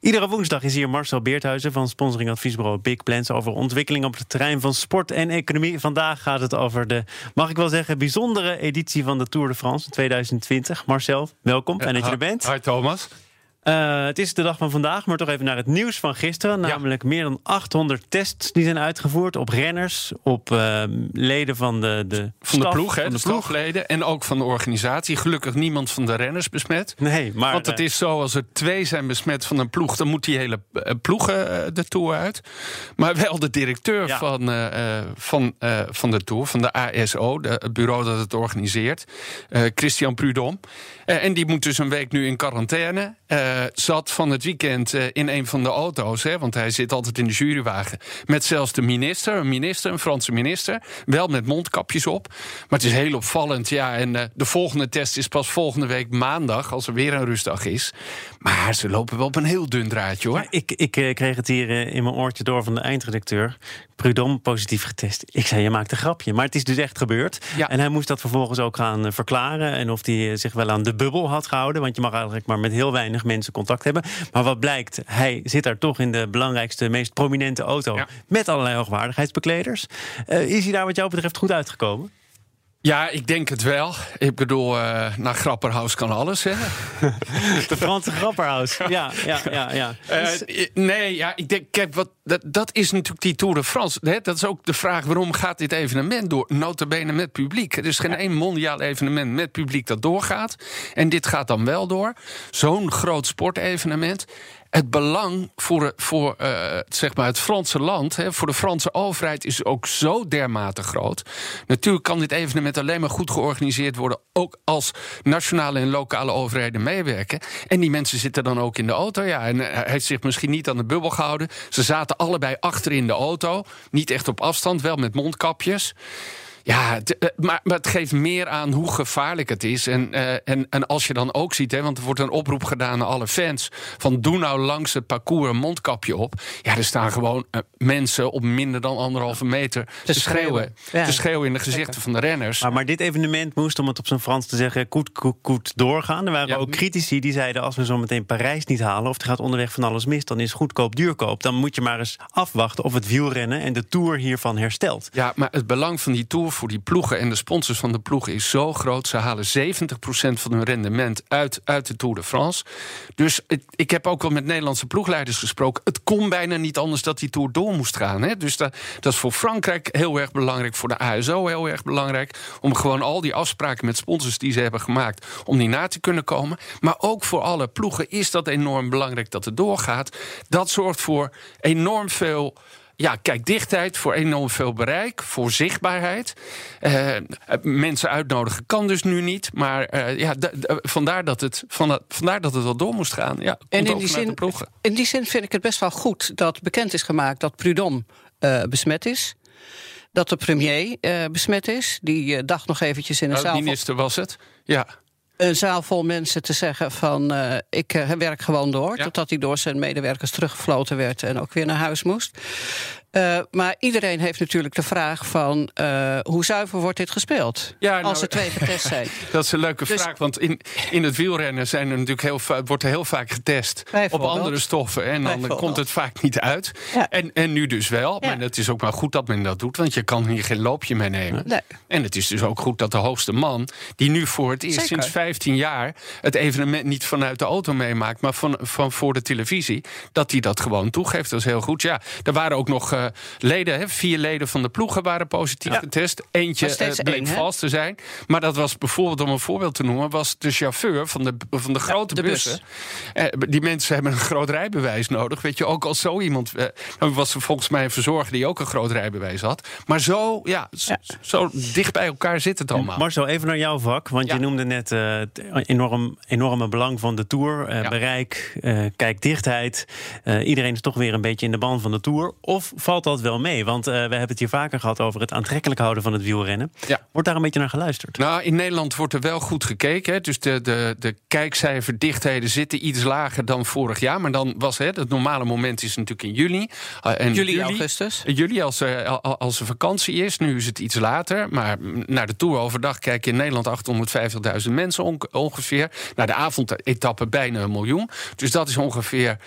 Iedere woensdag is hier Marcel Beerthuizen van sponsoring adviesbureau Big Plans over ontwikkeling op het terrein van sport en economie. Vandaag gaat het over de, mag ik wel zeggen, bijzondere editie van de Tour de France 2020. Marcel, welkom. Fijn dat je er bent. Hi Thomas. Uh, het is de dag van vandaag, maar toch even naar het nieuws van gisteren. Namelijk meer dan 800 tests die zijn uitgevoerd op renners, op uh, leden van de, de van de ploeg, hè, van de, de ploegleden en ook van de organisatie. Gelukkig niemand van de renners besmet. Nee, maar want het is zo als er twee zijn besmet van een ploeg, dan moet die hele uh, ploeg de tour uit. Maar wel de directeur ja. van, van, van de tour, van de ASO, de, het bureau dat het organiseert, Christian Prudhomme. en die moet dus een week nu in quarantaine. Uh, zat van het weekend uh, in een van de auto's. Hè, want hij zit altijd in de jurywagen. Met zelfs de minister, een minister, een Franse minister. Wel met mondkapjes op. Maar het is heel opvallend. Ja, en uh, de volgende test is pas volgende week maandag. Als er weer een rustdag is. Maar ze lopen wel op een heel dun draadje hoor. Maar ik, ik kreeg het hier in mijn oortje door van de eindredacteur. Prudhomme positief getest. Ik zei, je maakt een grapje. Maar het is dus echt gebeurd. Ja. En hij moest dat vervolgens ook gaan verklaren. En of hij zich wel aan de bubbel had gehouden. Want je mag eigenlijk maar met heel weinig mensen contact hebben. Maar wat blijkt, hij zit daar toch in de belangrijkste, meest prominente auto. Ja. Met allerlei hoogwaardigheidsbekleders. Uh, is hij daar wat jou betreft goed uitgekomen? Ja, ik denk het wel. Ik bedoel, uh, naar Grapperhaus kan alles, hè? De Franse Grapperhaus. Ja, ja, ja. ja. Uh, nee, ja, ik denk, kijk, wat, dat, dat is natuurlijk die Tour de France. Hè? Dat is ook de vraag, waarom gaat dit evenement door? Notabene met publiek. Er is geen één mondiaal evenement met publiek dat doorgaat. En dit gaat dan wel door. Zo'n groot sportevenement het belang voor, voor uh, zeg maar het Franse land, hè, voor de Franse overheid, is ook zo dermate groot. Natuurlijk kan dit evenement alleen maar goed georganiseerd worden, ook als nationale en lokale overheden meewerken. En die mensen zitten dan ook in de auto. Ja, en hij heeft zich misschien niet aan de bubbel gehouden. Ze zaten allebei achter in de auto, niet echt op afstand, wel met mondkapjes. Ja, het, eh, maar, maar, het geeft meer aan hoe gevaarlijk het is. En, uh, en, en als je dan ook ziet, hè, want er wordt een oproep gedaan aan alle fans: van doe nou langs het parcours een mondkapje op. Ja, er staan gewoon uh, mensen op minder dan anderhalve meter te, te schreeuwen. Ja. Te schreeuwen in de gezichten van de renners. Maar, maar, dit evenement moest, om het op zijn Frans te zeggen, goed, goed, goed doorgaan. Er waren ja. ook critici die zeiden: als we zo meteen Parijs niet halen, of er gaat onderweg van alles mis, dan is goedkoop duurkoop. Dan moet je maar eens afwachten of het wielrennen en de tour hiervan herstelt. Ja, maar het belang van die tour voor die ploegen en de sponsors van de ploegen is zo groot. Ze halen 70% van hun rendement uit, uit de Tour de France. Dus ik heb ook wel met Nederlandse ploegleiders gesproken. Het kon bijna niet anders dat die Tour door moest gaan. Hè? Dus dat, dat is voor Frankrijk heel erg belangrijk. Voor de ASO heel erg belangrijk. Om gewoon al die afspraken met sponsors die ze hebben gemaakt... om die na te kunnen komen. Maar ook voor alle ploegen is dat enorm belangrijk dat het doorgaat. Dat zorgt voor enorm veel ja, kijk, dichtheid voor enorm veel bereik, voor zichtbaarheid. Uh, mensen uitnodigen kan dus nu niet, maar uh, ja, vandaar, dat het, van, vandaar dat het wel door moest gaan. Ja, en in die, zin, in die zin vind ik het best wel goed dat bekend is gemaakt dat Prudhomme uh, besmet is. Dat de premier besmet is. Die dacht nog eventjes in een zaal. De minister was het, ja een zaal vol mensen te zeggen van uh, ik uh, werk gewoon door. Ja. Totdat hij door zijn medewerkers teruggefloten werd en ook weer naar huis moest. Uh, maar iedereen heeft natuurlijk de vraag van uh, hoe zuiver wordt dit gespeeld? Ja, nou, als er twee getest zijn. Dat is een leuke dus, vraag, want in, in het wielrennen zijn er natuurlijk heel wordt er heel vaak getest op andere stoffen. En dan komt het vaak niet uit. Ja. En, en nu dus wel. Ja. Maar het is ook maar goed dat men dat doet, want je kan hier geen loopje mee nemen. Nee. En het is dus ook goed dat de hoogste man, die nu voor het eerst Zeker. sinds 15 jaar het evenement niet vanuit de auto meemaakt, maar van, van voor de televisie, dat hij dat gewoon toegeeft. Dat is heel goed. Ja, er waren ook nog uh, leden, hè, vier leden van de ploegen waren positief ja. getest. Eentje uh, bleek één, vals te zijn. Maar dat was bijvoorbeeld, om een voorbeeld te noemen, was de chauffeur van de, van de grote ja, de bussen. Bus. Uh, die mensen hebben een groot rijbewijs nodig. Weet je, ook als zo iemand. dan was er volgens mij een verzorger die ook een groot rijbewijs had. Maar zo, ja, ja. zo dicht bij elkaar zit het allemaal. Marcel, even naar jouw vak. Want je noemde net het enorm, enorme belang van de tour. bereik, kijkdichtheid. iedereen is toch weer een beetje in de ban van de tour. Of valt dat wel mee? Want we hebben het hier vaker gehad over het aantrekkelijk houden van het wielrennen. Ja. Wordt daar een beetje naar geluisterd? Nou, in Nederland wordt er wel goed gekeken. Hè. Dus de, de, de kijkcijferdichtheden zitten iets lager dan vorig jaar. Maar dan was het, het normale moment is natuurlijk in juli. en juli, augustus? Juli als, als er vakantie is. Nu is het iets later. Maar naar de Tour overdag kijk je in Nederland 850.000 mensen ongeveer. Naar de avondetappe bijna een miljoen. Dus dat is ongeveer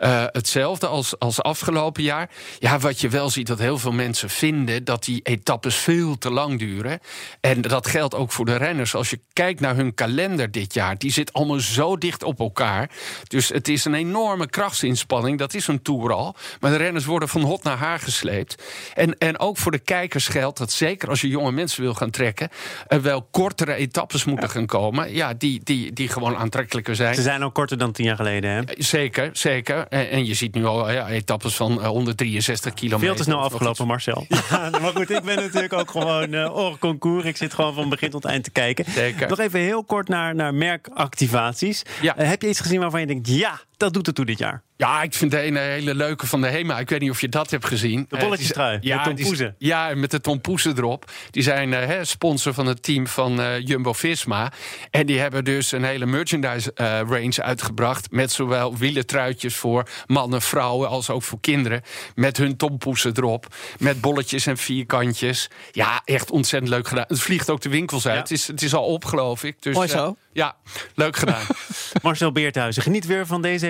uh, hetzelfde als, als afgelopen jaar. Ja, wat je wel ziet, dat heel veel mensen vinden dat die etappes veel te lang duren. En dat geldt ook voor de renners. Als je kijkt naar hun kalender dit jaar, die zit allemaal zo dicht op elkaar. Dus het is een enorme krachtsinspanning. Dat is een tour al. Maar de renners worden van hot naar haar gesleept. En, en ook voor de kijkers geldt dat zeker als je jonge mensen wil gaan trekken, er wel kortere etappes moeten gaan komen. Ja, die, die, die gewoon aantrekkelijker zijn. Ze zijn ook korter dan tien jaar geleden, hè? Zeker, zeker. En, je ziet nu al ja, etappes van 163 eh, kilometer. Veel te snel afgelopen, Marcel. Ja, maar goed, ik ben natuurlijk ook gewoon uh, hors concours. Ik zit gewoon van begin tot eind te kijken. Zeker. Nog even heel kort naar, naar merkactivaties. Ja. Uh, heb je iets gezien waarvan je denkt, ja, dat doet het toe dit jaar? Ja, ik vind de ene hele leuke van de HEMA. Ik weet niet of je dat hebt gezien. De bolletjestrui, uh, ja, met Tom Ja, met de Tom Poezen erop. Die zijn uh, sponsor van het team van uh, Jumbo-Visma. En die hebben dus een hele merchandise range uitgebracht... met zowel wielentruitjes voor mannen, vrouwen... als ook voor kinderen. Met hun Tom Poezen erop. Met bolletjes en vierkantjes. Ja, echt ontzettend leuk gedaan. Het vliegt ook de winkels uit. Het, is, het is al op, geloof ik. Dus, Mooi zo. Ja, leuk gedaan. Marcel Beerthuizen, geniet weer van deze